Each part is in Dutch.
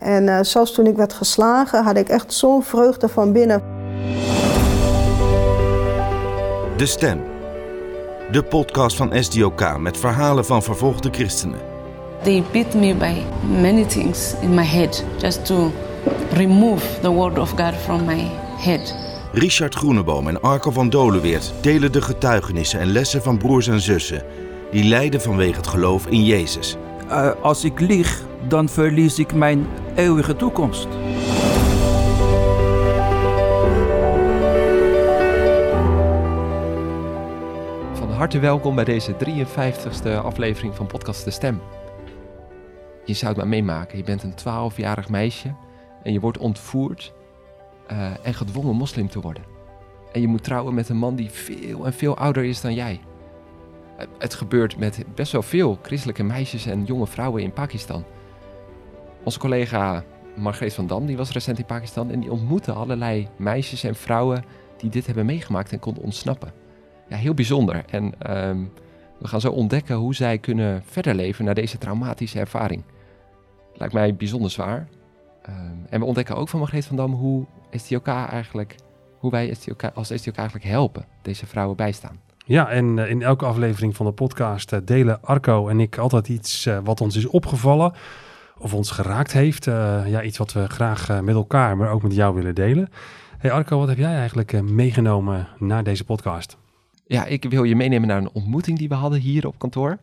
En uh, zelfs toen ik werd geslagen, had ik echt zo'n vreugde van binnen. De Stem. De podcast van SDOK met verhalen van vervolgde christenen. They beat me by many things in my head just to remove the word of God from my head. Richard Groeneboom en Arco van Dolenweert delen de getuigenissen en lessen van broers en zussen die lijden vanwege het geloof in Jezus. Uh, als ik lieg, dan verlies ik mijn toekomst. Van harte welkom bij deze 53ste aflevering van Podcast De Stem. Je zou het maar meemaken. Je bent een 12-jarig meisje en je wordt ontvoerd uh, en gedwongen moslim te worden. En je moet trouwen met een man die veel en veel ouder is dan jij. Het gebeurt met best wel veel christelijke meisjes en jonge vrouwen in Pakistan. Onze collega Margreet van Dam die was recent in Pakistan en die ontmoette allerlei meisjes en vrouwen die dit hebben meegemaakt en konden ontsnappen. Ja, heel bijzonder. En um, we gaan zo ontdekken hoe zij kunnen verder leven na deze traumatische ervaring. Lijkt mij bijzonder zwaar. Um, en we ontdekken ook van Margreet van Dam hoe STOK eigenlijk, hoe wij STOK, als STOK eigenlijk helpen, deze vrouwen bijstaan. Ja, en uh, in elke aflevering van de podcast uh, delen Arco en ik altijd iets uh, wat ons is opgevallen of ons geraakt heeft. ja, iets wat we graag met elkaar, maar ook met jou willen delen. Hey Arco, wat heb jij eigenlijk meegenomen naar deze podcast? Ja, ik wil je meenemen naar een ontmoeting die we hadden hier op kantoor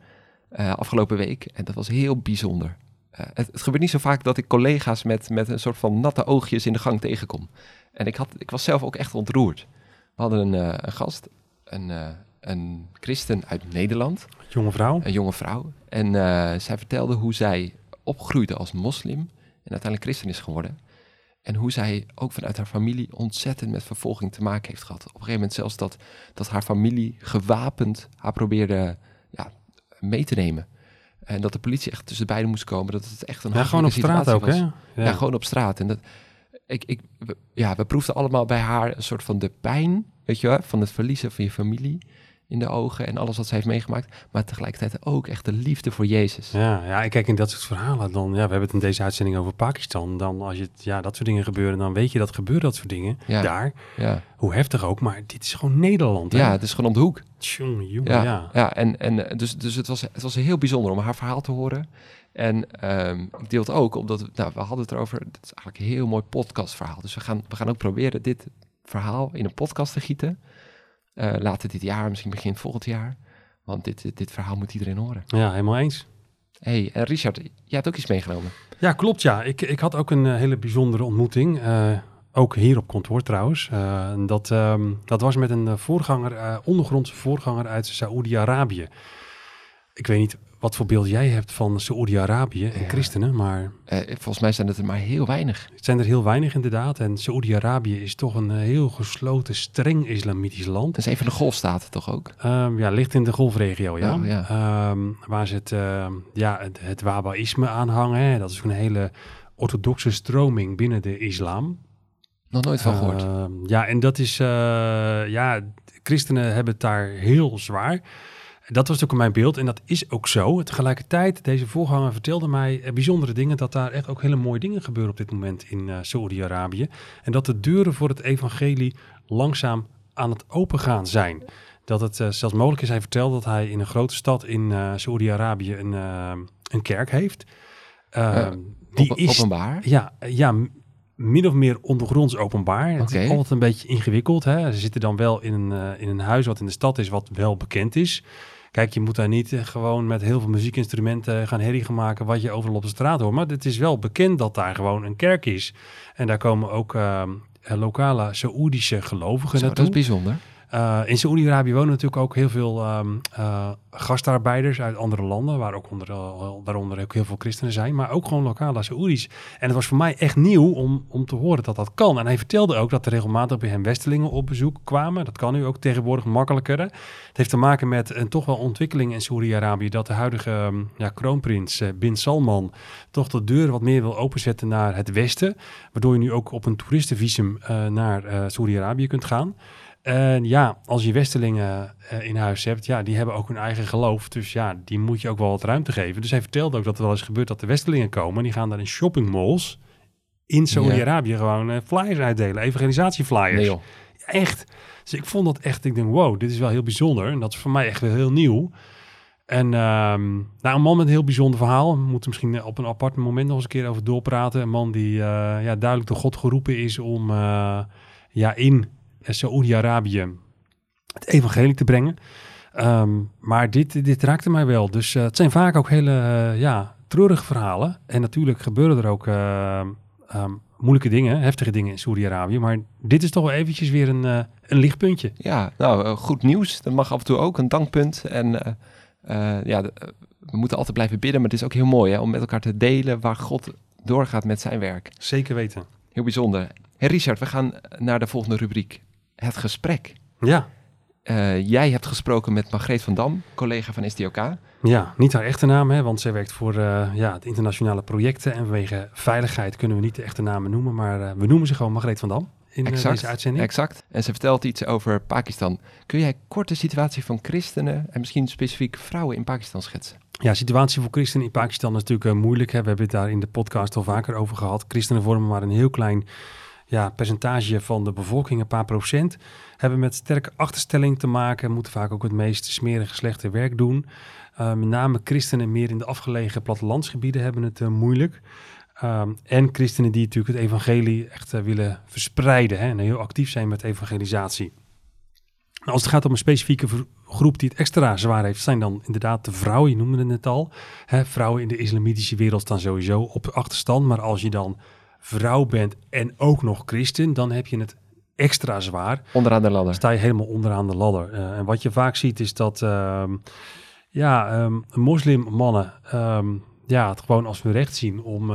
afgelopen week. En dat was heel bijzonder. Het, het, gebeurt niet zo vaak dat ik collega's met, met een soort van natte oogjes in de gang tegenkom. En ik, had, ik was zelf ook echt ontroerd. We hadden een, een gast, een, een christen uit Nederland. Jonge vrouw. Een jonge vrouw. En zij vertelde hoe zij opgroeide als moslim en uiteindelijk christen is geworden. En hoe zij ook vanuit haar familie ontzettend met vervolging te maken heeft gehad. Op een gegeven moment zelfs dat, dat haar familie gewapend haar probeerde ja, mee te nemen. En dat de politie echt tussen beiden moest komen. Dat het echt een ja, gewoon op straat ook, was. hè? Ja. ja. gewoon op straat. En dat, ik, ik, we, ja, we proefden allemaal bij haar een soort van de pijn, weet je wel, van het verliezen van je familie in de ogen en alles wat ze heeft meegemaakt, maar tegelijkertijd ook echt de liefde voor Jezus. Ja, ja, ik kijk in dat soort verhalen dan, ja, we hebben het in deze uitzending over Pakistan, dan als je, ja, dat soort dingen gebeuren, dan weet je dat gebeuren dat soort dingen ja. daar. Ja. Hoe heftig ook, maar dit is gewoon Nederland. Hè? Ja, het is gewoon om de hoek. Tjonge, jonge, ja, ja. ja. en, en dus, dus het, was, het was heel bijzonder om haar verhaal te horen. En um, ik deel het ook omdat, we, nou, we hadden het erover, het is eigenlijk een heel mooi podcastverhaal. Dus we gaan, we gaan ook proberen dit verhaal in een podcast te gieten. Uh, later dit jaar, misschien begin volgend jaar. Want dit, dit verhaal moet iedereen horen. Ja, helemaal eens. hey, en Richard, jij hebt ook iets meegenomen. Ja, klopt ja. Ik, ik had ook een uh, hele bijzondere ontmoeting. Uh, ook hier op kantoor trouwens. dat, um, dat was met een voorganger, ondergrondse voorganger uit Saoedi-Arabië. Ik weet niet wat voor beeld jij hebt van Saoedi-Arabië en ja. christenen, maar... Uh, volgens mij zijn het er maar heel weinig. Het zijn er heel weinig inderdaad. En Saoedi-Arabië is toch een heel gesloten, streng islamitisch land. Dat is een van de golfstaten toch ook? Um, ja, ligt in de golfregio, ja. Oh, ja. Um, waar ze het, uh, ja, het, het Wahaïsme aanhangen. Hè. Dat is een hele orthodoxe stroming binnen de islam. Nog nooit van gehoord. Uh, ja, en dat is... Ja, christenen hebben het daar heel zwaar... Dat was ook mijn beeld en dat is ook zo. Tegelijkertijd, deze voorganger vertelde mij bijzondere dingen, dat daar echt ook hele mooie dingen gebeuren op dit moment in uh, Saoedi-Arabië. En dat de deuren voor het evangelie langzaam aan het opengaan zijn. Dat het uh, zelfs mogelijk is, hij vertelde dat hij in een grote stad in uh, Saoedi-Arabië een, een kerk heeft. die op, is openbaar? Ja, ja, min of meer ondergronds openbaar. Het is altijd een beetje ingewikkeld. Hè? Ze zitten dan wel in een, in een huis wat in de stad is, wat wel bekend is. Kijk, je moet daar niet uh, gewoon met heel veel muziekinstrumenten gaan herrie gaan maken wat je overal op de straat hoort. Maar het is wel bekend dat daar gewoon een kerk is. En daar komen ook uh, lokale Saoedische gelovigen Zo, naartoe. Dat is bijzonder. Uh, in Saoedi-Arabië wonen natuurlijk ook heel veel um, uh, gastarbeiders uit andere landen, waar ook onder, uh, daaronder ook heel veel christenen zijn, maar ook gewoon lokale Saoedi's. En het was voor mij echt nieuw om, om te horen dat dat kan. En hij vertelde ook dat er regelmatig bij hem Westelingen op bezoek kwamen. Dat kan nu ook tegenwoordig makkelijker. Het heeft te maken met een toch wel ontwikkeling in Saoedi-Arabië, dat de huidige um, ja, kroonprins Bin Salman toch de deur wat meer wil openzetten naar het westen, waardoor je nu ook op een toeristenvisum naar Saoedi-Arabië kunt gaan. En ja, als je Westelingen uh, in huis hebt, ja, die hebben ook hun eigen geloof. Dus ja, die moet je ook wel wat ruimte geven. Dus hij vertelde ook dat er wel eens gebeurt dat de Westelingen komen. Die gaan daar in shoppingmalls. in Saudi-Arabië gewoon eh, flyers uitdelen, evangelisatieflyers. Nee. Echt. Dus ik vond dat echt, ik denk, wow, dit is wel heel bijzonder. En dat is voor mij echt wel heel nieuw. En ehm, nou, een man met een heel bijzonder verhaal. We moeten misschien op een apart moment nog eens een keer over doorpraten. Een man die eh, ja, duidelijk door God geroepen is om uh, ja, in Saoedi-Arabië het evangelie te brengen. Um, maar dit, dit raakte mij wel. Dus uh, het zijn vaak ook hele ja, treurige verhalen. En natuurlijk gebeuren er ook um, moeilijke dingen, heftige dingen in Saudi-Arabië. Maar dit is toch wel eventjes weer een, een lichtpuntje. Ja, nou, goed nieuws. Dat mag af en toe ook een dankpunt. En ja, we moeten altijd blijven bidden. Maar het is ook heel mooi hè, om met elkaar te delen waar God doorgaat met zijn werk. Zeker weten. Heel bijzonder. Hey Richard, we gaan naar de volgende rubriek. Het gesprek. Ja. jij hebt gesproken met Margreet van Dam, collega van SDOK. Ja, niet haar echte naam, hè, want zij werkt voor uh, ja, het internationale projecten. En vanwege veiligheid kunnen we niet de echte namen noemen, maar uh, we noemen ze gewoon Margreet van Dam in exact, deze uitzending. Exact. En ze vertelt iets over Pakistan. Kun jij kort de situatie van christenen en misschien specifiek vrouwen in Pakistan schetsen? Ja, de situatie voor christenen in Pakistan is natuurlijk moeilijk. Hè. We hebben het daar in de podcast al vaker over gehad. Christenen vormen maar een heel klein ja, percentage van de bevolking, een paar procent. Hebben met sterke achterstelling te maken, moeten vaak ook het meest smerige slechte werk doen. Uh, met name christenen meer in de afgelegen plattelandsgebieden hebben het uh, moeilijk. Um, en christenen die natuurlijk het evangelie echt uh, willen verspreiden hè, en heel actief zijn met evangelisatie. Nou, als het gaat om een specifieke groep die het extra zwaar heeft, zijn dan inderdaad de vrouwen, je noemde het net al. Hè, vrouwen in de islamitische wereld staan sowieso op achterstand, maar als je dan vrouw bent en ook nog christen, dan heb je het extra zwaar. Onderaan de ladder. Sta je helemaal onderaan de ladder. en wat je vaak ziet is dat ehm, ja, um, moslimmannen um, ja, het gewoon als hun recht zien om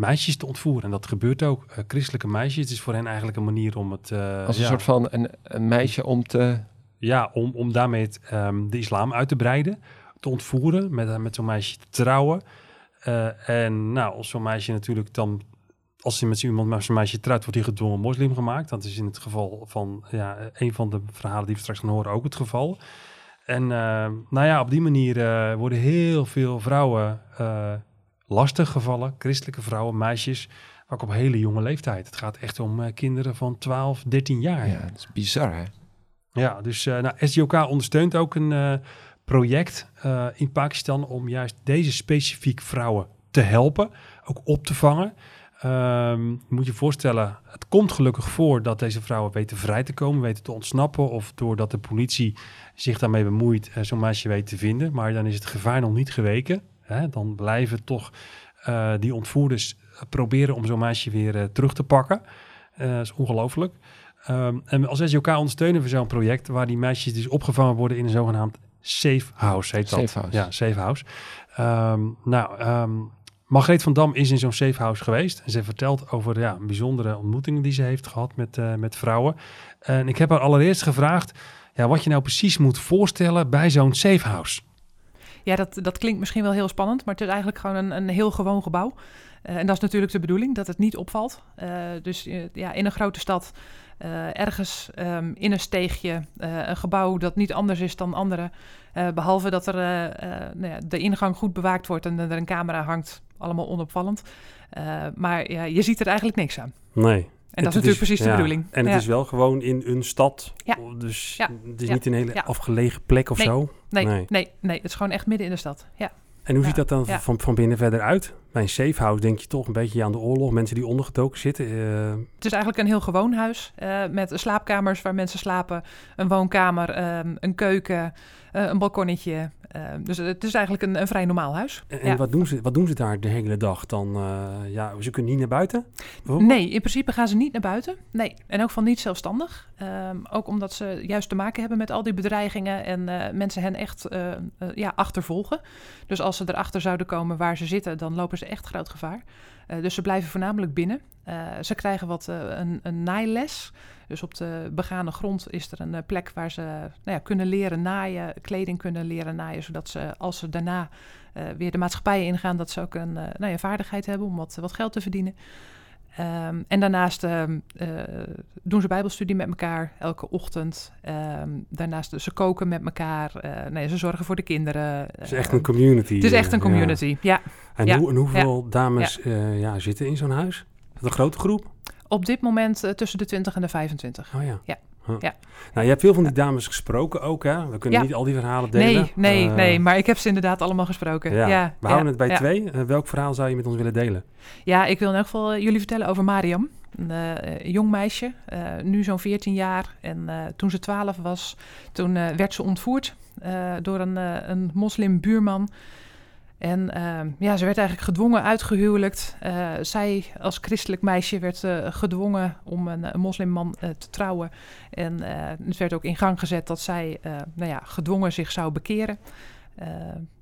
meisjes te ontvoeren. En dat gebeurt ook. Uh, christelijke meisjes. Het is voor hen eigenlijk een manier om het... Uh, als een ja, soort van een, een, meisje om te... Ja, om, om daarmee het, de islam uit te breiden. Te ontvoeren, met, met zo'n meisje te trouwen. En nou, als zo'n meisje natuurlijk dan... Als hij met iemand met zo'n meisje trouwt, wordt hij gedwongen moslim gemaakt. Dat is in het geval van ja, een van de verhalen die we straks gaan horen ook het geval. En uh, nou ja, op die manier uh, worden heel veel vrouwen uh, lastig gevallen. Christelijke vrouwen, meisjes, ook op hele jonge leeftijd. Het gaat echt om kinderen van 12, 13 jaar. Ja, dat is bizar hè? Ja, dus nou, SDOK ondersteunt ook een project in Pakistan om juist deze specifiek vrouwen te helpen, ook op te vangen. Um, moet je voorstellen, het komt gelukkig voor dat deze vrouwen weten vrij te komen, weten te ontsnappen. Of doordat de politie zich daarmee bemoeit, uh, zo'n meisje weet te vinden. Maar dan is het gevaar nog niet geweken. Hè? Dan blijven toch uh, die ontvoerders proberen om zo'n meisje weer uh, terug te pakken. dat is ongelooflijk. Um, en als SJK ondersteunen we zo'n project waar die meisjes dus opgevangen worden in een zogenaamd safe house, heet dat. Safe house. Ja, safe house. Um, nou, Margreet van Dam is in zo'n safe house geweest. En ze vertelt over ja, bijzondere ontmoetingen die ze heeft gehad met, uh, met vrouwen. En ik heb haar allereerst gevraagd ja, wat je nou precies moet voorstellen bij zo'n safe house. Ja, dat, dat klinkt misschien wel heel spannend, maar het is eigenlijk gewoon een, een heel gewoon gebouw. Uh, en dat is natuurlijk de bedoeling, dat het niet opvalt. Uh, dus ja, in een grote stad, ergens um, in een steegje, een gebouw dat niet anders is dan andere. behalve dat er nou ja, de ingang goed bewaakt wordt en er een camera hangt allemaal onopvallend. Maar ja, je ziet er eigenlijk niks aan. Nee. En dat is natuurlijk precies de ja, bedoeling. En het ja. is wel gewoon in een stad. Ja. Dus het is niet een hele afgelegen plek of Nee. zo. Nee, Nee. nee. Nee, het is gewoon echt midden in de stad. Ja. En hoe Ja. ziet dat dan Ja. van, van binnen verder uit? Bij een safe house denk je toch een beetje aan de oorlog. Mensen die ondergetoken zitten. eh, Het is eigenlijk een heel gewoon huis eh, met slaapkamers waar mensen slapen, een woonkamer, ehm, een keuken, een balkonnetje. Eh, dus het is eigenlijk een, een vrij normaal huis. en Ja. wat, doen ze, wat doen ze daar de hele dag dan? eh, ja, ze kunnen niet naar buiten? Nee, in principe gaan ze niet naar buiten. Nee, en ook van niet zelfstandig. Ehm, ook omdat ze juist te maken hebben met al die bedreigingen en eh, mensen hen echt eh, eh, ja, achtervolgen. Dus als ze erachter zouden komen waar ze zitten, dan lopen ze echt groot gevaar. Eh, dus ze blijven voornamelijk binnen. Eh, ze krijgen wat eh, een, een naailes. Dus op de begane grond is er een eh, plek waar ze nou ja, kunnen leren naaien, kleding kunnen leren naaien, zodat ze als ze daarna eh, weer de maatschappij ingaan, dat ze ook een eh, nou ja, vaardigheid hebben om wat, wat geld te verdienen. Ehm, en daarnaast ehm, eh, doen ze bijbelstudie met elkaar elke ochtend. Ehm, daarnaast ze koken met elkaar. nee, ze zorgen voor de kinderen. Het is echt een community. Het is echt een ja. community, ja. En, Ja. hoe, en hoeveel dames ja, zitten in zo'n huis? dat een grote groep? Op dit moment eh, tussen de 20 en de 25. Oh ja. Ja. Huh. Ja. Nou, je hebt veel van die dames gesproken ook, hè? We kunnen Ja. niet al die verhalen delen. Nee, nee, Eh, nee, maar ik heb ze inderdaad allemaal gesproken. Ja. Ja, We houden het bij twee. Eh, welk verhaal zou je met ons willen delen? Ja, ik wil in elk geval jullie vertellen over Mariam. Een jong meisje, nu zo'n 14 jaar. En toen ze 12 was, toen werd ze ontvoerd door een, een moslimbuurman. En eh, ja, ze werd eigenlijk gedwongen uitgehuwelijkt. Eh, zij als christelijk meisje werd eh, gedwongen om een, moslimman eh, te trouwen. En het werd ook in gang gezet dat zij nou ja, gedwongen zich zou bekeren.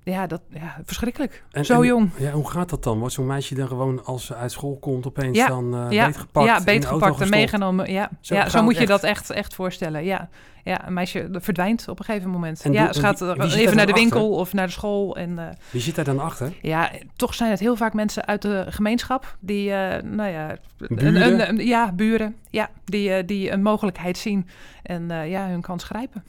Ja, dat, ja, verschrikkelijk. En- Zo en- jong. Ja, hoe gaat dat dan? Wordt zo'n meisje dan gewoon als ze uit school komt opeens Ja, dan eh ja, beetgepakt? ja, beetgepakt en meegenomen. Ja, Zo ja, zo moet je dat echt, echt voorstellen. Ja. ja, een meisje verdwijnt op een gegeven moment. En ja, doe- ze gaat wie- wie zit even naar de achter? winkel of naar de school. En eh, Wie zit daar dan achter? ja, toch zijn het heel vaak mensen uit de gemeenschap die, eh, nou ja, Buren? Een, ja, buren, ja, die, die een mogelijkheid zien en ja, hun kans grijpen.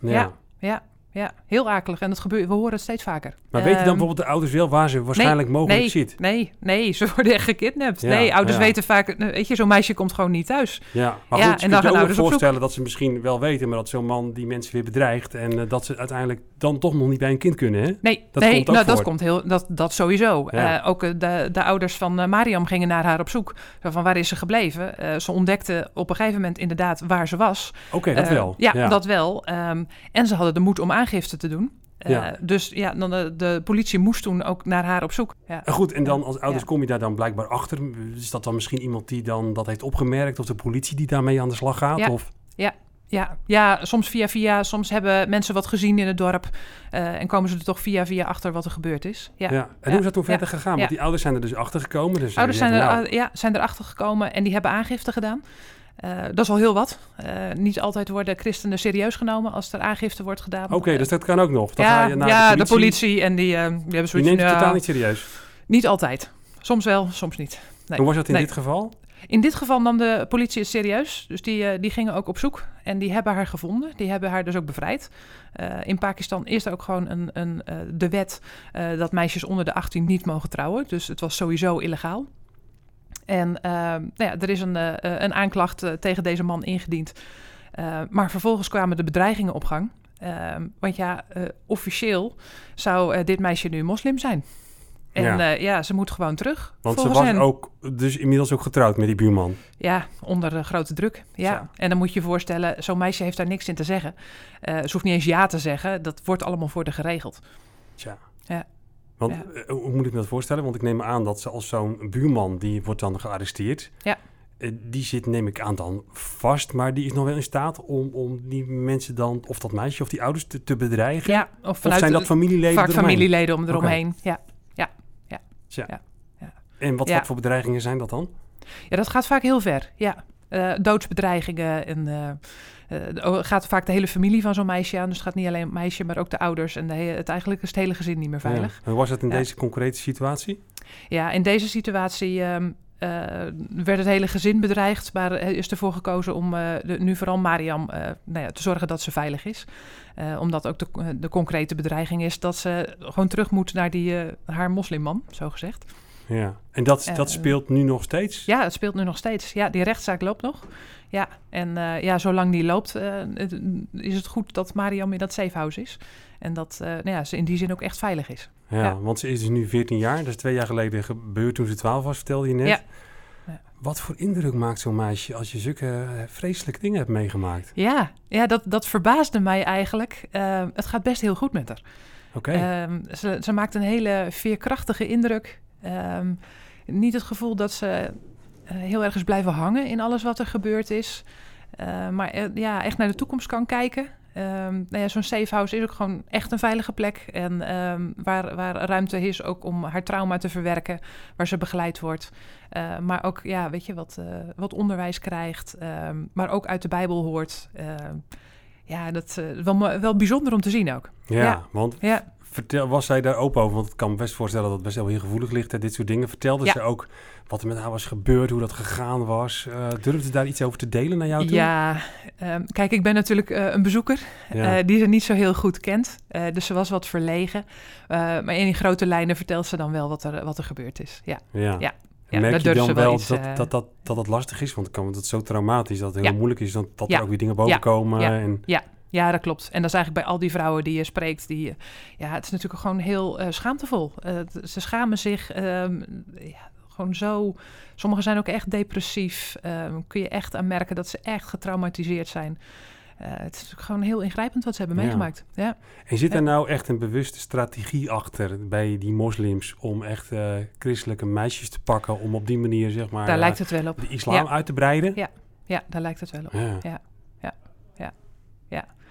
Ja. Ja, ja, heel akelig. En dat gebeurt, we horen het steeds vaker. Maar weten dan Ehm, bijvoorbeeld de ouders wel waar ze waarschijnlijk mogelijk nee, zit? Nee, nee, ze worden echt gekidnapt. Ja, nee, ouders ja. weten vaak, eh, weet je, zo'n meisje komt gewoon niet thuis. Ja, maar Ja, goed, en je dan je op zoek. voorstellen dat ze misschien wel weten, maar dat zo'n man die mensen weer bedreigt en eh, dat ze uiteindelijk dan toch nog niet bij een kind kunnen, hè? Nee, Dat nee komt nou, dat komt heel, dat, dat sowieso. Eh, ook de, de ouders van Mariam gingen naar haar op zoek. Zo van waar is ze gebleven? Ze ontdekten op een gegeven moment inderdaad waar ze was. Oké, dat wel. Ja, dat wel. Ehm, en ze hadden de moed om aangifte te doen. Eh, Ja. Dus ja, dan de, de politie moest toen ook naar haar op zoek. Ja. En goed, en dan als ouders Ja. kom je daar dan blijkbaar achter. Is dat dan misschien iemand die dan dat heeft opgemerkt of de politie die daarmee aan de slag gaat? Ja. Of, Ja, ja, soms via via. Soms hebben mensen wat gezien in het dorp. eh, en komen ze er toch via via achter wat er gebeurd is. Ja. ja. En Ja. hoe is dat toen Ja. verder gegaan? Want Ja. die ouders zijn er dus achter gekomen. Dus Ouders zijn, er, nou, ja, zijn erachter gekomen en die hebben aangifte gedaan. Eh, dat is al heel wat. Eh, niet altijd worden christenen serieus genomen als er aangifte wordt gedaan. Oké, Eh, dus dat kan ook nog. Dan ga ja, je naar ja, de politie. en die, eh, die hebben Die zoiets neemt het totaal niet serieus. niet altijd. Soms wel, soms niet. Nee. Hoe was dat in Nee. dit geval? In dit geval nam de politie het serieus. Dus die, die gingen ook op zoek. En die hebben haar gevonden. Die hebben haar dus ook bevrijd. In Pakistan is er ook gewoon een, een, de wet dat meisjes onder de 18 niet mogen trouwen. Dus het was sowieso illegaal. En eh, nou ja, er is een, eh, een aanklacht eh, tegen deze man ingediend. Eh, maar vervolgens kwamen de bedreigingen op gang. Eh, want ja, eh, officieel zou eh, dit meisje nu moslim zijn. En Ja. ja, ja ze moet gewoon terug. Want ze was hen. ook dus inmiddels ook getrouwd met die buurman. Ja, onder eh, grote druk. Ja. En dan moet je je voorstellen, zo'n meisje heeft daar niks in te zeggen. Eh, ze hoeft niet eens ja te zeggen. Dat wordt allemaal voor de geregeld. Tja. Ja. Want Ja. eh, hoe moet ik me dat voorstellen? Want ik neem aan dat ze als zo'n buurman, die wordt dan gearresteerd. Ja. Eh, die zit, neem ik aan, dan vast. Maar die is nog wel in staat om, om die mensen dan, of dat meisje of die ouders, te, te bedreigen. Ja, of zijn dat de- familieleden vaak eromheen? familieleden om eromheen. Ja. Tja. Ja. Ja. En wat, Ja. wat voor bedreigingen zijn dat dan? ja, dat gaat vaak heel ver. Ja. Eh, doodsbedreigingen en eh, eh, gaat vaak de hele familie van zo'n meisje aan. Dus het gaat niet alleen het meisje, maar ook de ouders. En de, he- het, eigenlijk is het hele gezin niet meer veilig. Ja. Hoe was het in Ja. deze concrete situatie? Ja, in deze situatie ehm, eh, werd het hele gezin bedreigd, maar is ervoor gekozen om de, nu vooral Mariam nou ja, te zorgen dat ze veilig is. Omdat ook de, de concrete bedreiging is dat ze gewoon terug moet naar die, haar moslimman, zo gezegd. Ja. En dat, dat Eh, speelt nu nog steeds? Ja, het speelt nu nog steeds. Ja, die rechtszaak loopt nog. Ja, en eh, ja, zolang die loopt, eh, het- is het goed dat Mariam in dat safehouse is. En dat eh, nou ja, ze in die zin ook echt veilig is. Ja, Ja. want ze is dus nu 14 jaar. Dat is twee jaar geleden gebeurd toen ze 12 was, vertelde je net. Ja. Ja. Wat voor indruk maakt zo'n meisje als je zulke vreselijke dingen hebt meegemaakt? Ja, ja dat, dat verbaasde mij eigenlijk. Het gaat best heel goed met haar. Oké. Ehm, ze, ze maakt een hele veerkrachtige indruk. Ehm, niet het gevoel dat ze eh, heel erg is blijven hangen in alles wat er gebeurd is. Eh, maar eh, ja, echt naar de toekomst kan kijken. Ehm, nou ja, Zo'n safehouse is ook gewoon echt een veilige plek. En ehm, waar, waar ruimte is ook om haar trauma te verwerken. Waar ze begeleid wordt. Maar ook, ja, weet je, wat, eh, wat onderwijs krijgt. ehm, maar ook uit de Bijbel hoort. Ehm, ja, dat is wel, wel bijzonder om te zien ook. ja, ja. want Ja. Vertel, was zij daar open over? Want ik kan me best voorstellen dat het best wel heel gevoelig ligt, hè, dit soort dingen. Vertelde Ja. ze ook wat er met haar was gebeurd, hoe dat gegaan was? Eh durfde daar iets over te delen naar jou toe? Ja, ehm, kijk, ik ben natuurlijk eh, een bezoeker Ja. eh, die ze niet zo heel goed kent. Dus ze was wat verlegen. Maar in grote lijnen vertelt ze dan wel wat er, wat er gebeurd is. Ja, ja. ja. Ja, Merk je dan wel dat, dat, dat, dat lastig is? Want kan het zo traumatisch dat het heel Ja. moeilijk is dat, dat Ja. er ook weer dingen boven komen. Ja. En, Ja, dat klopt. En dat is eigenlijk bij al die vrouwen die je spreekt. Die, eh, ja, het is natuurlijk gewoon heel eh, schaamtevol. Eh, ze schamen zich ehm, ja, gewoon zo. Sommigen zijn ook echt depressief. Ehm, kun je echt aan merken dat ze echt getraumatiseerd zijn. Het is natuurlijk gewoon heel ingrijpend wat ze hebben Ja. meegemaakt. Ja. en zit Ja. er nou echt een bewuste strategie achter bij die moslims om echt christelijke meisjes te pakken om op die manier zeg maar Daar lijkt het wel op. de islam Ja. uit te breiden? Ja. Ja, daar lijkt het wel op. Ja.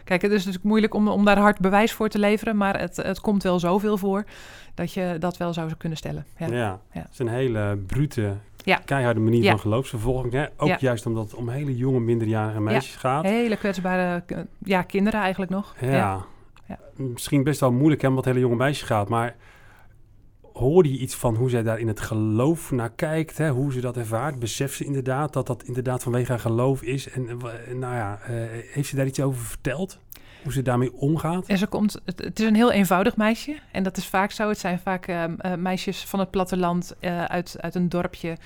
Kijk, het is natuurlijk moeilijk om, om daar hard bewijs voor te leveren. Maar het, het komt wel zoveel voor dat je dat wel zou kunnen stellen. Ja. Ja. Ja. het is een hele brute, Ja. keiharde manier van geloofsvervolging. Hè? Ook juist omdat het om hele jonge minderjarige meisjes gaat. Hele kwetsbare ja, kinderen eigenlijk nog. Ja. Ja. Misschien best wel moeilijk hè, omdat het hele jonge meisje gaat. Maar hoorde je iets van hoe zij daar in het geloof naar kijkt? Hè? Hoe ze dat ervaart? Beseft ze inderdaad dat dat inderdaad vanwege haar geloof is? En eh, wa- nou ja, eh, heeft ze daar iets over verteld? Hoe ze daarmee omgaat? En ze komt, het, is een heel eenvoudig meisje. En dat is vaak zo. Het zijn vaak ehm, eh, meisjes van het platteland eh, uit, uit een dorpje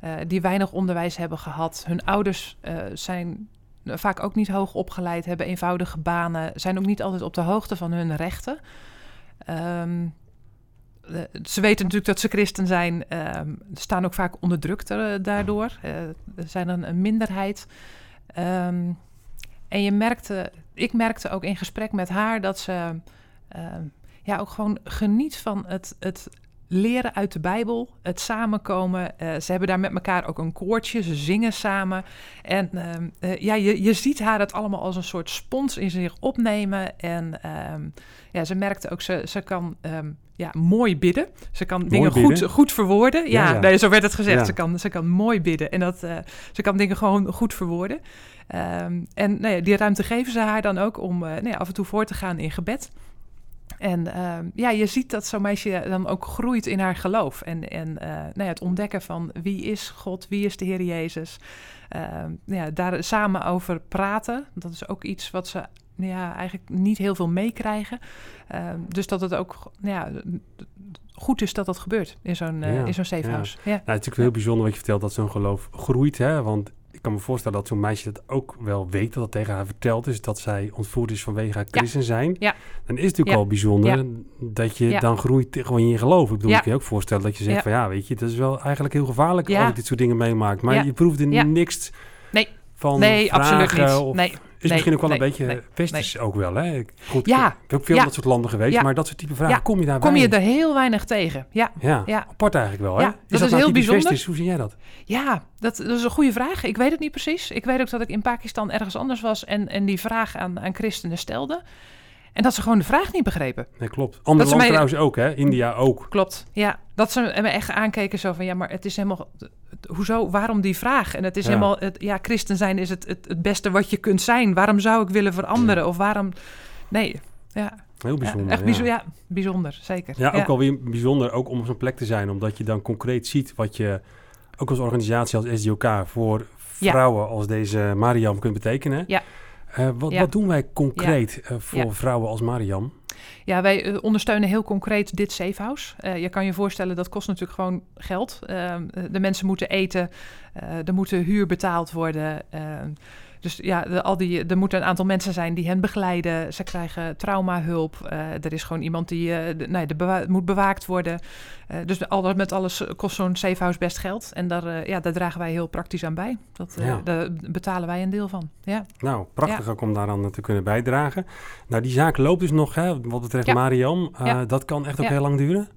eh, die weinig onderwijs hebben gehad. Hun ouders eh, zijn vaak ook niet hoog opgeleid, hebben eenvoudige banen, zijn ook niet altijd op de hoogte van hun rechten. Eh, ze weten natuurlijk dat ze christen zijn, ehm, staan ook vaak onderdrukt eh, daardoor. Eh, er zijn een, minderheid. Ehm, en je merkte, ik merkte ook in gesprek met haar dat ze ehm, ja, ook gewoon geniet van het, het leren uit de Bijbel, het samenkomen. Eh, ze hebben daar met elkaar ook een koortje, ze zingen samen. En eh, ja, je, je ziet haar het allemaal als een soort spons in zich opnemen. En ja, ze merkte ook, ze, ze kan ja, mooi bidden. Ze kan dingen goed, bidden? goed verwoorden. Ja. Nee, zo werd het gezegd. Ja. Ze, kan, ze kan mooi bidden en dat, eh, ze kan dingen gewoon goed verwoorden. Ehm, en nou ja, die ruimte geven ze haar dan ook om eh, nou ja, af en toe voor te gaan in gebed. En ehm, ja, je ziet dat zo'n meisje dan ook groeit in haar geloof. En, en eh, nou ja, het ontdekken van wie is God, wie is de Heer Jezus. Ehm, nou ja, daar samen over praten. Dat is ook iets wat ze ja, eigenlijk niet heel veel meekrijgen. Ehm, dus dat het ook nou ja, goed is dat dat gebeurt in zo'n eh, Ja, in zo'n safe ja. house. Ja. Nou, het is natuurlijk heel bijzonder wat je vertelt dat zo'n geloof groeit. Hè? Want ik kan me voorstellen dat zo'n meisje dat ook wel weet dat het tegen haar verteld is. Dat zij ontvoerd is vanwege haar christen zijn. Ja. Dan is het natuurlijk al bijzonder dat je dan groeit gewoon in je geloof. Ik bedoel, ik kan je ook voorstellen dat je zegt Ja. van ja, weet je, dat is wel eigenlijk heel gevaarlijk Ja. als ik dit soort dingen meemaak. Maar je proeft er niks Nee. van Nee, vragen absoluut niet. Of, Nee. Is misschien ook wel een beetje westers ook wel. Hè? Ik- Goed, Ja. ik heb ook veel dat soort landen geweest, maar dat soort type vragen kom je daarbij. Kom je er heel weinig tegen. Ja, Ja, apart eigenlijk wel. Hè? Dat is nou heel bijzonder. Westers? Hoe zie jij dat? Ja, dat, dat is een goede vraag. Ik weet het niet precies. Ik weet ook dat ik in Pakistan ergens anders was en, en die vraag aan, aan christenen stelde. En dat ze gewoon de vraag niet begrepen. Nee, klopt. Andere mij- trouwens ook, hè? India ook. Klopt, ja. Dat ze me echt aankeken zo van, ja, maar het is helemaal... Hoezo, waarom die vraag? En het is Ja. helemaal, het, ja, christen zijn is het, het, het beste wat je kunt zijn. Waarom zou ik willen veranderen? Of waarom... Nee, ja. Heel bijzonder. ja, echt ja. bijzonder, ja. bijzonder, zeker. Ja, ook alweer bijzonder ook om op zo'n plek te zijn. Omdat je dan concreet ziet wat je ook als organisatie als SDOK voor vrouwen als deze Mariam kunt betekenen. Ja. Eh, wat, Ja. wat doen wij concreet eh, voor Ja. vrouwen als Mariam? Ja, wij eh, ondersteunen heel concreet dit safe house. Eh, je kan je voorstellen, dat kost natuurlijk gewoon geld. Ehm, eh, de mensen moeten eten, er moet huur betaald worden. Dus ja, de, al die, er moeten een aantal mensen zijn die hen begeleiden. Ze krijgen traumahulp. Eh, er is gewoon iemand die eh, de, nee, de bewa- moet bewaakt worden. Eh, dus al dat met alles kost zo'n safe house best geld. En daar, eh, ja, daar dragen wij heel praktisch aan bij. Dat, eh, Ja. Daar betalen wij een deel van. Ja. Nou, prachtig ook om daaraan te kunnen bijdragen. Nou, die zaak loopt dus nog, hè, wat betreft Ja. Mariam. Eh, Ja. Dat kan echt ook Ja. heel lang duren.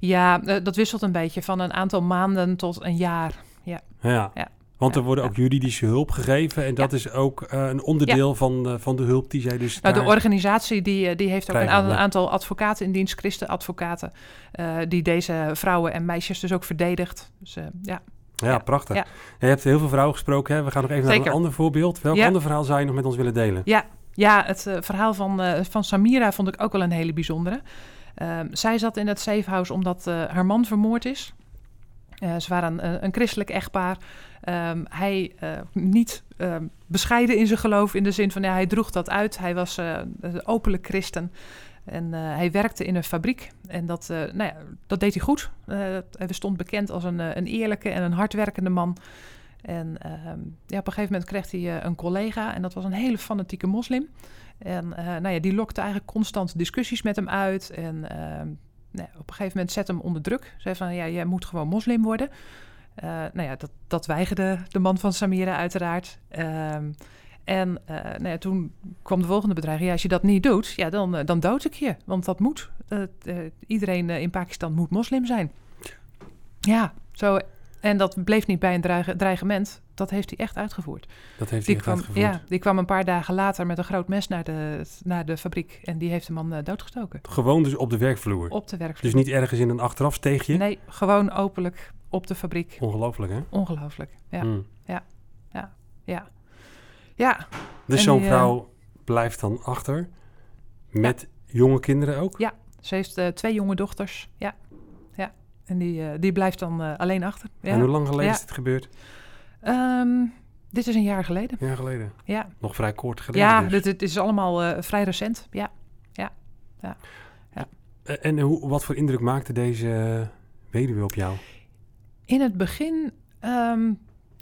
Ja, eh, dat wisselt een beetje van een aantal maanden tot een jaar. Ja. Ja. Want er Ja, worden ja. ook juridische hulp gegeven. En dat is ook eh, een onderdeel van, de, van de hulp die zij dus Nou, de organisatie die, eh, die heeft ook een Krijgen, aantal, ja. aantal advocaten in dienst, christenadvocaten, eh die deze vrouwen en meisjes dus ook verdedigt. Dus eh, ja, Ja, Ja. prachtig. Ja. Je hebt heel veel vrouwen gesproken. Hè? We gaan nog even naar een ander voorbeeld. Welk Ja. ander verhaal zou je nog met ons willen delen? ja het eh, verhaal van, eh, van Samira vond ik ook wel een hele bijzondere. Ehm, zij zat in het safe house omdat eh, haar man vermoord is. Eh, ze waren een, een christelijk echtpaar. Ehm, hij eh, niet ehm, bescheiden in zijn geloof in de zin van ja, hij droeg dat uit. Hij was eh, openlijk christen. En eh, hij werkte in een fabriek en dat, eh, nou ja, dat deed hij goed. Eh, hij stond bekend als een, eh, een eerlijke en een hardwerkende man. En ehm, ja, op een gegeven moment kreeg hij eh, een collega en dat was een hele fanatieke moslim. En eh, nou ja, die lokte eigenlijk constant discussies met hem uit. En nou op een gegeven moment zette hem onder druk. Zei van, ja, jij moet gewoon moslim worden. Eh, nou ja, dat, dat weigerde de man van Samira uiteraard. Ehm, en eh, nou ja, toen kwam de volgende bedreiging. Ja, als je dat niet doet, ja, dan, eh, dan dood ik je. Want dat moet. Iedereen in Pakistan moet moslim zijn. Ja, zo. En dat bleef niet bij een dreige- dreigement. Dat heeft hij echt uitgevoerd. Dat heeft hij echt kwam, uitgevoerd. ja, die kwam een paar dagen later met een groot mes naar de, naar de fabriek. En die heeft de man eh, doodgestoken. Gewoon dus op de werkvloer. Op de werkvloer. Dus niet ergens in een achterafsteegje. Nee, gewoon openlijk op de fabriek. Ongelooflijk, hè? Ongelooflijk. Ja, Hmm. ja. Ja, Dus En zo'n die, eh, vrouw blijft dan achter. Met jonge kinderen ook. ze heeft eh, twee jonge dochters. Ja, ja. En die, die blijft dan alleen achter. Ja. En hoe lang geleden Ja. is dit gebeurd? Ehm, dit is een jaar geleden. Een jaar geleden. Ja, Nog vrij kort geleden ja dus. dit, dit is allemaal eh, vrij recent. Ja. Eh, En hoe, wat voor indruk maakte deze weduwe op jou? In het begin ehm,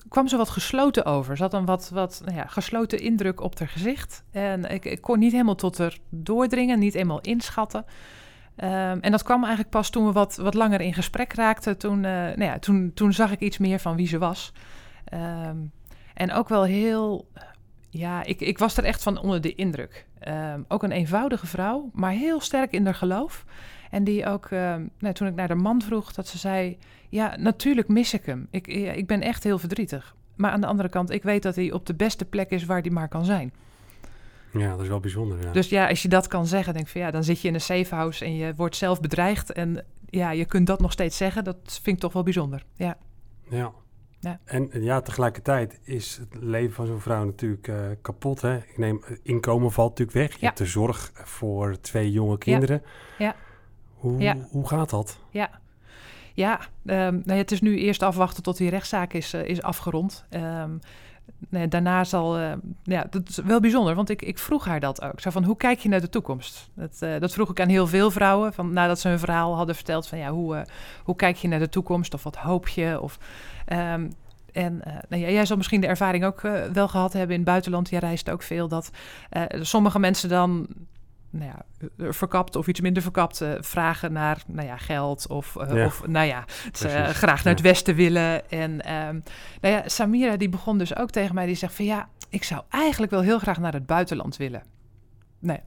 kwam ze wat gesloten over. Ze had een wat, wat nou ja, gesloten indruk op haar gezicht. En ik, ik kon niet helemaal tot haar doordringen, niet eenmaal inschatten. Ehm, en dat kwam eigenlijk pas toen we wat, wat langer in gesprek raakten. Toen, eh, nou ja, toen, toen zag ik iets meer van wie ze was. Ehm, en ook wel heel... Ja, ik, ik was er echt van onder de indruk. Ehm, ook een eenvoudige vrouw, maar heel sterk in haar geloof. En die ook, ehm, nou, toen ik naar de man vroeg, dat ze zei... Ja, natuurlijk mis ik hem. Ik, ik ben echt heel verdrietig. Maar aan de andere kant, ik weet dat hij op de beste plek is waar hij maar kan zijn. Ja, dat is wel bijzonder. Ja. Dus ja, als je dat kan zeggen, denk ik van ja, dan zit je in een safe house en je wordt zelf bedreigd. En ja, je kunt dat nog steeds zeggen. Dat vind ik toch wel bijzonder. Ja, Ja. Ja. En ja, tegelijkertijd is het leven van zo'n vrouw natuurlijk eh, kapot. Hè? Ik neem, eh, inkomen valt natuurlijk weg. Je Ja. hebt de zorg voor twee jonge kinderen. Ja. Hoe, Ja. hoe gaat dat? ja. Ja, ehm, nou ja, het is nu eerst afwachten tot die rechtszaak is, eh, is afgerond. Ehm, daarna zal... eh, ja, dat is wel bijzonder, want ik, ik vroeg haar dat ook. Zo van, hoe kijk je naar de toekomst? Dat, eh, dat vroeg ik aan heel veel vrouwen. Van, nadat ze hun verhaal hadden verteld van... Ja, hoe, eh, hoe kijk je naar de toekomst? Of wat hoop je? Of, ehm, en nou ja, jij zal misschien de ervaring ook wel gehad hebben in het buitenland. Jij reist ook veel. Dat sommige mensen dan nou ja, eh, verkapt of iets minder verkapt eh, vragen naar nou ja, geld. Of, eh, Ja. of nou ja, Precies, graag naar het westen willen. En ehm, nou ja, Samira die begon dus ook tegen mij. Die zegt van ja, ik zou eigenlijk wel heel graag naar het buitenland willen. Nee.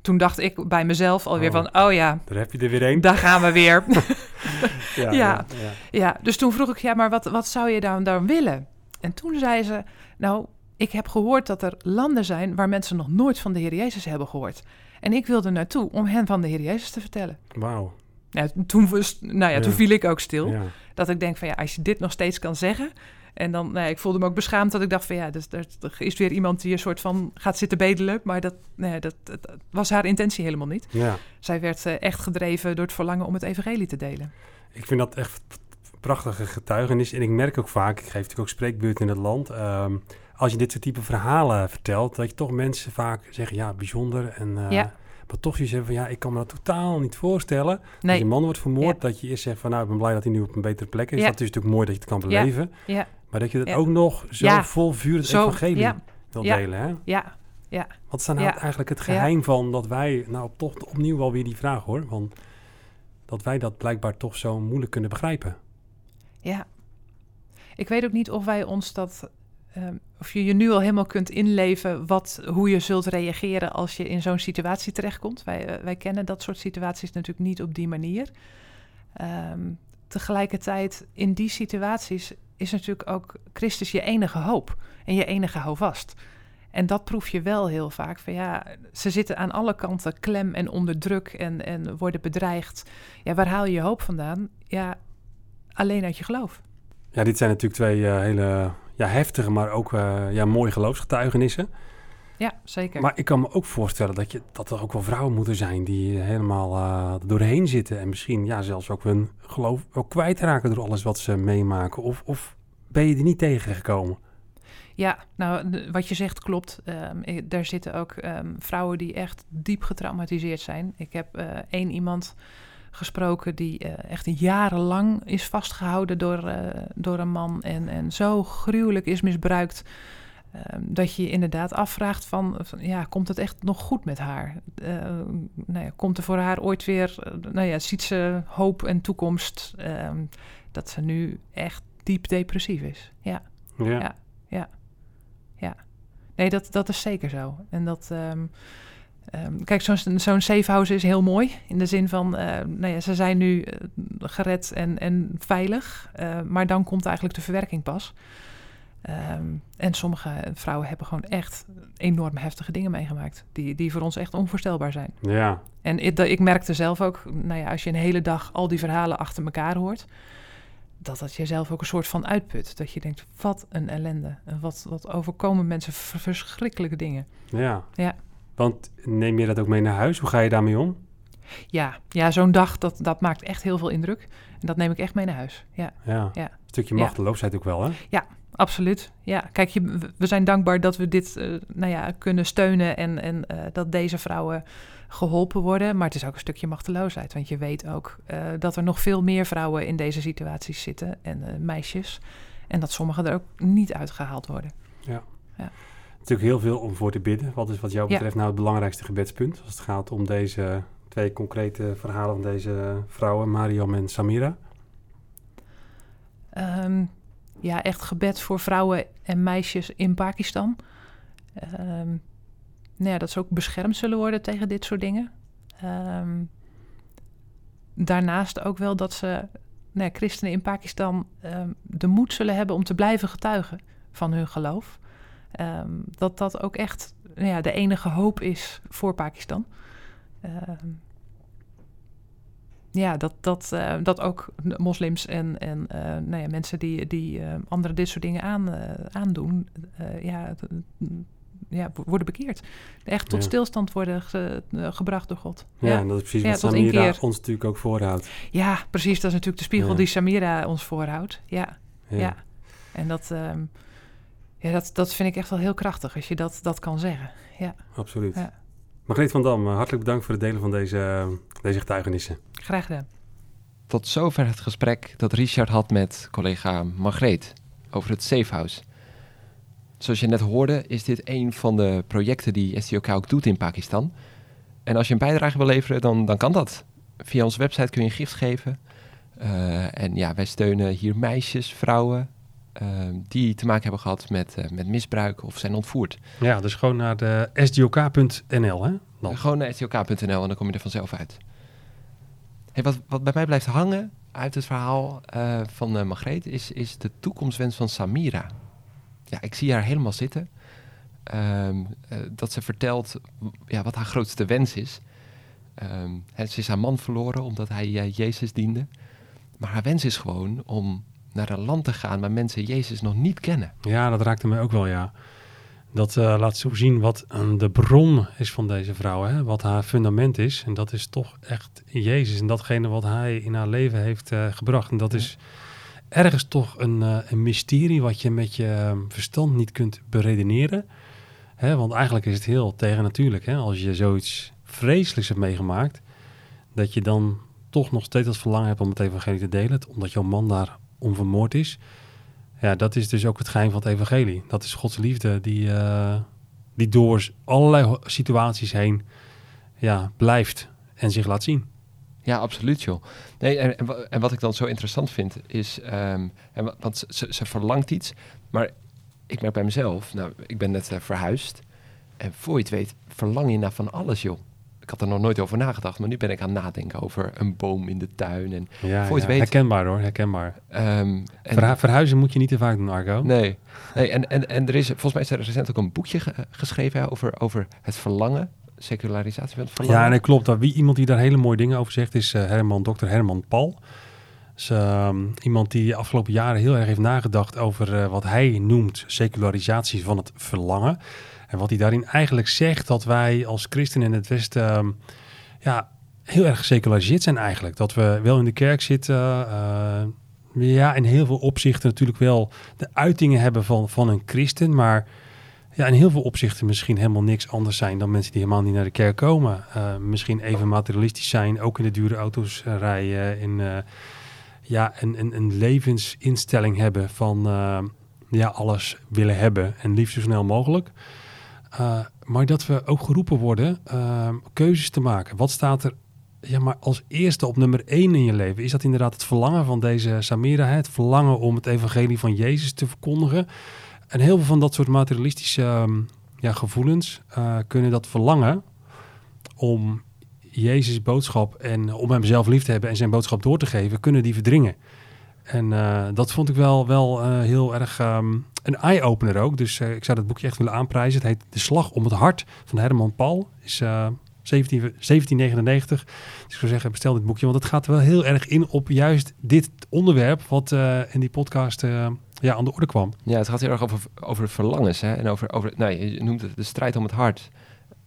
Toen dacht ik bij mezelf alweer Oh. van, oh ja, Daar heb je er weer één. daar gaan we weer. Ja, ja. ja. Ja, dus toen vroeg ik, ja, maar wat, wat zou je dan, dan willen? En toen zei ze, nou, ik heb gehoord dat er landen zijn waar mensen nog nooit van de Heer Jezus hebben gehoord. En ik wilde naartoe om hen van de Heer Jezus te vertellen. Wauw. Ja, toen, was, nou ja, toen Ja. viel ik ook stil. Ja. Dat ik denk van ja, als je dit nog steeds kan zeggen. En dan, nou ja, ik voelde me ook beschaamd dat ik dacht van ja, dus, er, er is weer iemand die een soort van gaat zitten bedelen. Maar dat, nee, dat, dat, dat was haar intentie helemaal niet. ja. Zij werd eh, echt gedreven door het verlangen om het evangelie te delen. Ik vind dat echt prachtige getuigenis. En ik merk ook vaak, ik geef natuurlijk ook spreekbeurten in het land. ehm, als je dit soort type verhalen vertelt, dat je toch mensen vaak zeggen, ja, bijzonder. En, eh, Ja. Maar toch je zegt van, ja, ik kan me dat totaal niet voorstellen. Als Nee, je man wordt vermoord, dat je eerst zegt van, nou, ik ben blij dat hij nu op een betere plek is. Ja. Dat is natuurlijk mooi dat je het kan Ja. beleven. ja, Maar dat je Ja. ook nog zo Ja. vol vuur het Zo, evangelie ja. wil Ja. delen. Hè? ja, Wat is dan nou Ja. eigenlijk het Ja. geheim van dat wij, nou toch opnieuw wel weer die vraag hoor, want dat wij dat blijkbaar toch zo moeilijk kunnen begrijpen. ja. Ik weet ook niet of wij ons dat... ehm, of je je nu al helemaal kunt inleven wat, hoe je zult reageren als je in zo'n situatie terechtkomt. Wij, eh, wij kennen dat soort situaties natuurlijk niet op die manier. Ehm, tegelijkertijd, in die situaties is natuurlijk ook Christus je enige hoop en je enige houvast. En dat proef je wel heel vaak. Van ja, ze zitten aan alle kanten klem en onder druk en, en worden bedreigd. Ja, waar haal je je hoop vandaan? Ja, alleen uit je geloof. Ja, dit zijn natuurlijk twee eh, hele ja, heftige, maar ook eh, ja, mooie geloofsgetuigenissen. Ja, zeker. Maar ik kan me ook voorstellen dat, je, dat er ook wel vrouwen moeten zijn die helemaal eh, doorheen zitten. En misschien ja, zelfs ook hun geloof wel kwijtraken door alles wat ze meemaken. Of, of ben je er niet tegengekomen? Ja, nou, wat je zegt klopt. Eh, daar zitten ook ehm, vrouwen die echt diep getraumatiseerd zijn. Ik heb eh, één iemand gesproken die eh, echt jarenlang is vastgehouden door, eh, door een man en, en zo gruwelijk is misbruikt. ehm, dat je je inderdaad afvraagt van, van, ja, komt het echt nog goed met haar? Eh, nou ja, komt er voor haar ooit weer, nou ja, ziet ze hoop en toekomst ehm, dat ze nu echt diep depressief is? Ja. Ja. Ja. Nee, dat, dat is zeker zo. En dat. ehm, ehm, kijk, zo'n zo'n safe house is heel mooi. In de zin van, eh, nou ja, ze zijn nu eh, gered en, en veilig. eh, maar dan komt eigenlijk de verwerking pas. Ehm, en sommige vrouwen hebben gewoon echt enorm heftige dingen meegemaakt. Die, die voor ons echt onvoorstelbaar zijn. ja. En ik, ik merkte zelf ook, nou ja, als je een hele dag al die verhalen achter elkaar hoort, dat dat jezelf ook een soort van uitput. Dat je denkt, wat een ellende. En wat, wat overkomen mensen verschrikkelijke dingen. Ja. Ja. Want neem je dat ook mee naar huis? Hoe ga je daarmee om? Ja, ja zo'n dag, dat, dat maakt echt heel veel indruk. En dat neem ik echt mee naar huis. Ja, Ja. Ja. Een stukje Ja. machteloosheid ook wel, hè? absoluut. Ja, kijk, je, we- zijn dankbaar dat we dit eh, nou ja, kunnen steunen en, en eh, dat deze vrouwen geholpen worden. Maar het is ook een stukje machteloosheid. Want je weet ook eh, dat er nog veel meer vrouwen in deze situaties zitten en meisjes. En dat sommigen er ook niet uitgehaald worden. Natuurlijk heel veel om voor te bidden. Wat is wat jou betreft nou het belangrijkste gebedspunt? Als het gaat om deze twee concrete verhalen van deze vrouwen, Mariam en Samira. Ehm, ja, echt gebed voor vrouwen en meisjes in Pakistan. Ehm, nou ja, dat ze ook beschermd zullen worden tegen dit soort dingen. Ehm, daarnaast ook wel dat ze, nou ja, christenen in Pakistan, de moed zullen hebben om te blijven getuigen van hun geloof. Ehm, dat dat ook echt nou ja, de enige hoop is voor Pakistan. Ehm, ja, dat, dat, eh, dat ook moslims en, en eh, nou ja, mensen die, die eh, anderen dit soort dingen aan, eh, aandoen, ja, ja, wo- worden bekeerd. Echt tot Ja. stilstand worden ge- gebracht door God. Ja, Ja, en dat is precies wat Samira ons natuurlijk ook voorhoudt. ja, precies. Dat is natuurlijk de spiegel die Samira ons voorhoudt. Ja, Ja. ja. En dat, ehm, ja, dat, dat vind ik echt wel heel krachtig als je dat, dat kan zeggen. Ja, Absoluut. Ja. Margreet van Dam, eh, hartelijk bedankt voor het delen van deze, deze getuigenissen. graag gedaan. Tot zover het gesprek dat Richard had met collega Margreet over het Safehouse. Zoals je net hoorde, is dit een van de projecten die SDOK ook doet in Pakistan. En als je een bijdrage wil leveren, dan, dan kan dat. Via onze website kun je een gift geven. Eh, en ja, wij steunen hier meisjes, vrouwen eh, die te maken hebben gehad met, eh, met misbruik of zijn ontvoerd. Ja, dus gewoon naar de sdok.nl, hè? Dan. Gewoon naar sdok.nl en dan kom je er vanzelf uit. Hey, wat, wat bij mij blijft hangen uit het verhaal eh, van eh Margreet is, is de toekomstwens van Samira. Ja, ik zie haar helemaal zitten. Ehm, eh, dat ze vertelt ja, wat haar grootste wens is. Ehm, hè, ze is haar man verloren omdat hij Jezus diende. Maar haar wens is gewoon om naar een land te gaan waar mensen Jezus nog niet kennen. Ja, dat raakte mij ook wel, ja. Dat eh, laat zo zien wat de bron is van deze vrouw, hè? wat haar fundament is. En dat is toch echt Jezus en datgene wat hij in haar leven heeft eh, gebracht. En dat is ergens toch een, eh, een mysterie wat je met je eh, verstand niet kunt beredeneren. Hè? Want eigenlijk is het heel tegennatuurlijk. Hè? Als je zoiets vreselijks hebt meegemaakt, dat je dan toch nog steeds het verlangen hebt om het evangelie te delen, omdat jouw man daar onvermoord is. Ja, dat is dus ook het geheim van het evangelie. Dat is Gods liefde die, eh, die door allerlei situaties heen ja, blijft en zich laat zien. Ja, absoluut joh. Nee, en, en, wa- en wat ik dan zo interessant vind is, ehm, en wa- want ze, ze verlangt iets, maar ik merk bij mezelf, nou, ik ben net eh, verhuisd en voor je het weet verlang je naar van alles joh. Ik had er nog nooit over nagedacht, maar nu ben ik aan het nadenken over een boom in de tuin en, Ja, Voor ja, weet- herkenbaar hoor, herkenbaar. ehm, en Verhu- verhuizen moet je niet te vaak doen, Argo. nee, nee en, en, en er is volgens mij is er recent ook een boekje ge- geschreven hè, over, over het verlangen, secularisatie van het verlangen. Ja, nee, klopt. Dat wie, iemand die daar hele mooie dingen over zegt is eh, Herman, Dr. Herman Paul. Dus, ehm, iemand die de afgelopen jaren heel erg heeft nagedacht over eh, wat hij noemt secularisatie van het verlangen. En wat hij daarin eigenlijk zegt dat wij als christenen in het Westen ehm, ja, heel erg geseculariseerd zijn eigenlijk. Dat we wel in de kerk zitten, eh, ja, in heel veel opzichten natuurlijk wel de uitingen hebben van, van een christen, maar ja, in heel veel opzichten misschien helemaal niks anders zijn dan mensen die helemaal niet naar de kerk komen. Uh, misschien even materialistisch zijn, ook in de dure auto's uh, rijden, in, ja, een, een, een, levensinstelling hebben van ja, alles willen hebben en liefst zo snel mogelijk. Maar dat we ook geroepen worden keuzes te maken. Wat staat er ja, maar als eerste op nummer één in je leven, is dat inderdaad het verlangen van deze Samira, het verlangen om het evangelie van Jezus te verkondigen. En heel veel van dat soort materialistische um, ja, gevoelens uh, kunnen dat verlangen om Jezus' boodschap en om hem zelf lief te hebben en zijn boodschap door te geven, kunnen die verdringen. En uh, dat vond ik wel, wel uh, heel erg um, een eye-opener ook. Dus ik zou dat boekje echt willen aanprijzen. Het heet De Slag om het Hart van Herman Paul. Is 17, 1799. Dus ik zou zeggen, bestel dit boekje, want het gaat wel heel erg in op juist dit onderwerp wat in die podcast ja, aan de orde kwam. Ja, het gaat heel erg over, over verlangens hè? en over, over, nee, je noemt het de strijd om het hart.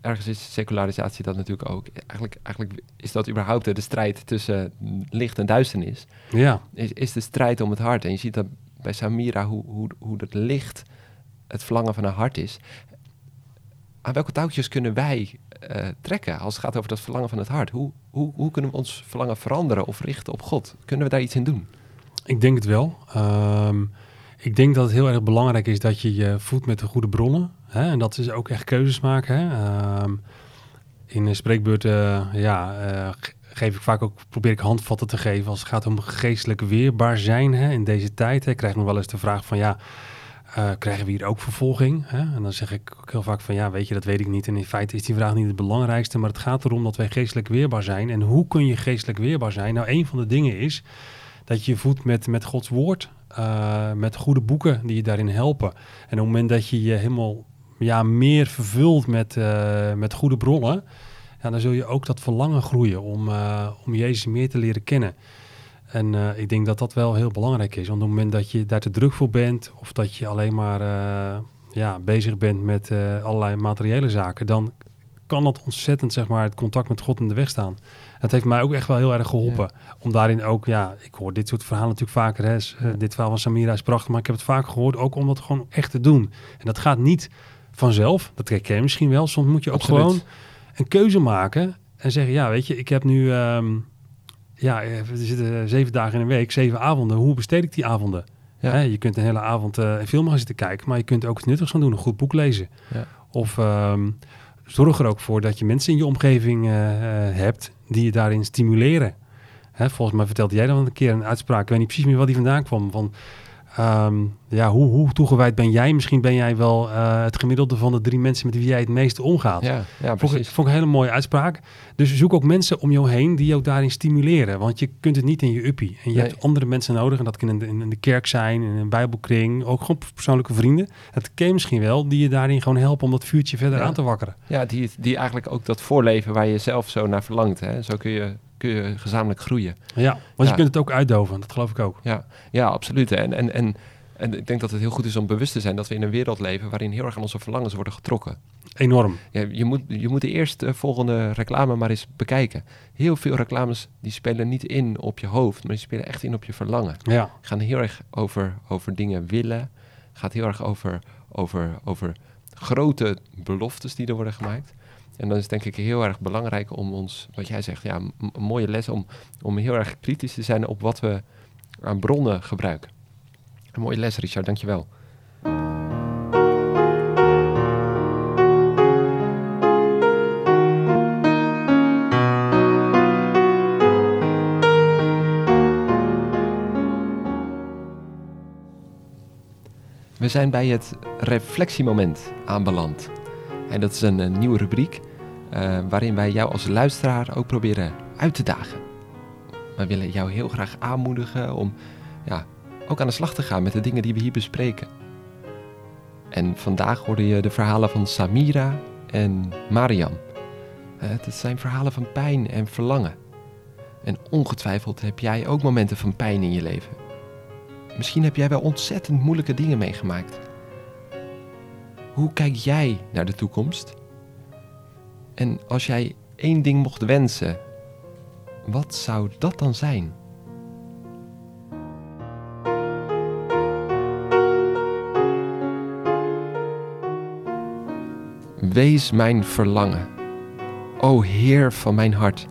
Ergens is secularisatie dat natuurlijk ook. Eigenlijk, eigenlijk is dat überhaupt de strijd tussen licht en duisternis. Ja. Is, is de strijd om het hart. En je ziet dat bij Samira hoe, hoe, hoe dat licht het verlangen van haar hart is. Aan welke touwtjes kunnen wij uh, trekken als het gaat over dat verlangen van het hart? Hoe, hoe, hoe kunnen we ons verlangen veranderen of richten op God? Kunnen we daar iets in doen? Ik denk het wel. Um, ik denk dat het heel erg belangrijk is dat je je voedt met de goede bronnen. Hè? En dat is ook echt keuzes maken. Hè? Um, in een spreekbeurt uh, ja, uh, geef ik vaak ook, probeer ik handvatten te geven als het gaat om geestelijk weerbaar zijn hè? in deze tijd. Hè? Ik nog wel eens de vraag van ja, uh, krijgen we hier ook vervolging? Hè? En dan zeg ik ook heel vaak van ja, weet je, dat weet ik niet. En in feite is die vraag niet het belangrijkste, maar het gaat erom dat wij geestelijk weerbaar zijn. En hoe kun je geestelijk weerbaar zijn? Nou, een van de dingen is dat je voedt met, met Gods woord, uh, met goede boeken die je daarin helpen. En op het moment dat je je helemaal ja, meer vervult met, uh, met goede bronnen, ja, dan zul je ook dat verlangen groeien om, om Jezus meer te leren kennen. En ik denk dat dat wel heel belangrijk is. Want op het moment dat je daar te druk voor bent, of dat je alleen maar ja, bezig bent met allerlei materiële zaken, dan kan dat ontzettend zeg maar, het contact met God in de weg staan. Dat heeft mij ook echt wel heel erg geholpen. Ja. Om daarin ook, ja, ik hoor dit soort verhalen natuurlijk vaker. Hè. Ja. Dit verhaal van Samira is prachtig, maar ik heb het vaak gehoord ook om dat gewoon echt te doen. En dat gaat niet vanzelf, dat herken je misschien wel. Soms moet je ook Absoluut. gewoon een keuze maken en zeggen, ja, weet je, ik heb nu... Um, ja, er zitten zeven dagen in een week, zeven avonden. Hoe besteed ik die avonden? Ja. Hè, je kunt een hele avond uh, een film gaan zitten kijken, maar je kunt ook nuttigs gaan doen, een goed boek lezen. Ja. Of um, zorg er ook voor dat je mensen in je omgeving uh, hebt die je daarin stimuleren. Hè, volgens mij vertelde jij dan een keer een uitspraak, ik weet niet precies meer waar die vandaan kwam, van Um, ja, hoe, hoe toegewijd ben jij? Misschien ben jij wel uh, het gemiddelde van de drie mensen met wie jij het meeste omgaat. Ja, ja precies. Vond, vond ik een hele mooie uitspraak. Dus zoek ook mensen om jou heen die jou daarin stimuleren. Want je kunt het niet in je uppie. En je nee. hebt andere mensen nodig. En dat kan in de, in de kerk zijn, in een bijbelkring. Ook gewoon persoonlijke vrienden. Het ken je misschien wel. Die je daarin gewoon helpen om dat vuurtje verder ja. aan te wakkeren. Ja, die, die eigenlijk ook dat voorleven waar je zelf zo naar verlangt. Hè? Zo kun je kun je gezamenlijk groeien. Ja, want je kunt het ook uitdoven, dat geloof ik ook. Ja, ja absoluut. En, en, en, en ik denk dat het heel goed is om bewust te zijn dat we in een wereld leven waarin heel erg aan onze verlangens worden getrokken. Enorm. Ja, je, moet, je moet de eerste volgende reclame maar eens bekijken. Heel veel reclames die spelen niet in op je hoofd, maar die spelen echt in op je verlangen. Ja. Gaan heel erg over, over dingen willen. Gaat heel erg over, over, over grote beloftes die er worden gemaakt. En dan is het denk ik heel erg belangrijk om ons, wat jij zegt, ja, een mooie les om, om heel erg kritisch te zijn op wat we aan bronnen gebruiken. Een mooie les, Richard, dankjewel. We zijn bij het reflectiemoment aanbeland. En dat is een, een nieuwe rubriek uh, waarin wij jou als luisteraar ook proberen uit te dagen. We willen jou heel graag aanmoedigen om ja, ook aan de slag te gaan met de dingen die we hier bespreken. En vandaag hoorde je de verhalen van Samira en Mariam. Uh, het zijn verhalen van pijn en verlangen. En ongetwijfeld heb jij ook momenten van pijn in je leven. Misschien heb jij wel ontzettend moeilijke dingen meegemaakt. Hoe kijk jij naar de toekomst? En als jij één ding mocht wensen, wat zou dat dan zijn? Wees mijn verlangen. O Heer van mijn hart,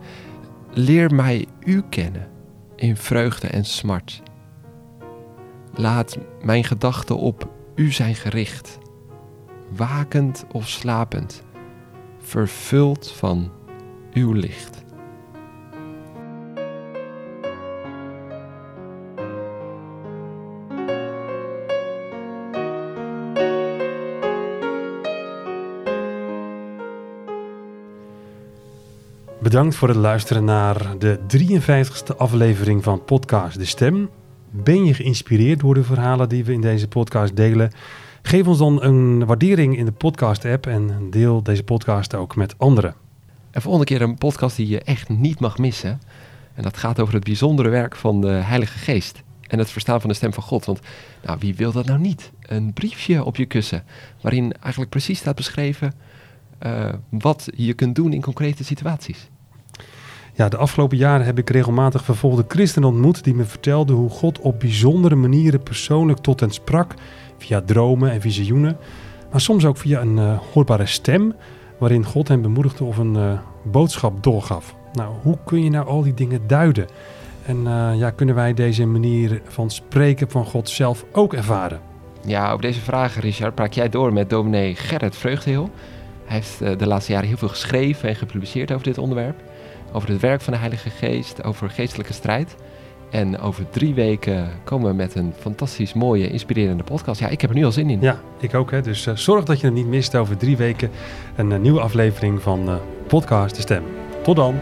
leer mij U kennen in vreugde en smart. Laat mijn gedachten op U zijn gericht wakend of slapend, vervuld van Uw licht. Bedankt voor het luisteren naar de 53ste aflevering van podcast De Stem. Ben je geïnspireerd door de verhalen die we in deze podcast delen? Geef ons dan een waardering in de podcast-app en deel deze podcast ook met anderen. En volgende keer een podcast die je echt niet mag missen. En dat gaat over het bijzondere werk van de Heilige Geest. En het verstaan van de stem van God. Want nou, wie wil dat nou niet? Een briefje op je kussen. Waarin eigenlijk precies staat beschreven uh, wat je kunt doen in concrete situaties. Ja, de afgelopen jaren heb ik regelmatig vervolgde christenen ontmoet die me vertelden hoe God op bijzondere manieren persoonlijk tot hen sprak, via dromen en visioenen, maar soms ook via een uh, hoorbare stem, waarin God hen bemoedigde of een uh, boodschap doorgaf. Nou, hoe kun je nou al die dingen duiden? En uh, ja, kunnen wij deze manier van spreken van God zelf ook ervaren? Ja, op deze vragen, Richard, praat jij door met dominee Gerrit Vreugdeheel. Hij heeft de laatste jaren heel veel geschreven en gepubliceerd over dit onderwerp over het werk van de Heilige Geest, over geestelijke strijd. En over drie weken komen we met een fantastisch mooie, inspirerende podcast. Ja, ik heb er nu al zin in. Ja, ik ook. Hè. Dus uh, zorg dat je het niet mist over drie weken. Een uh, nieuwe aflevering van uh, Podcast De Stem. Tot dan.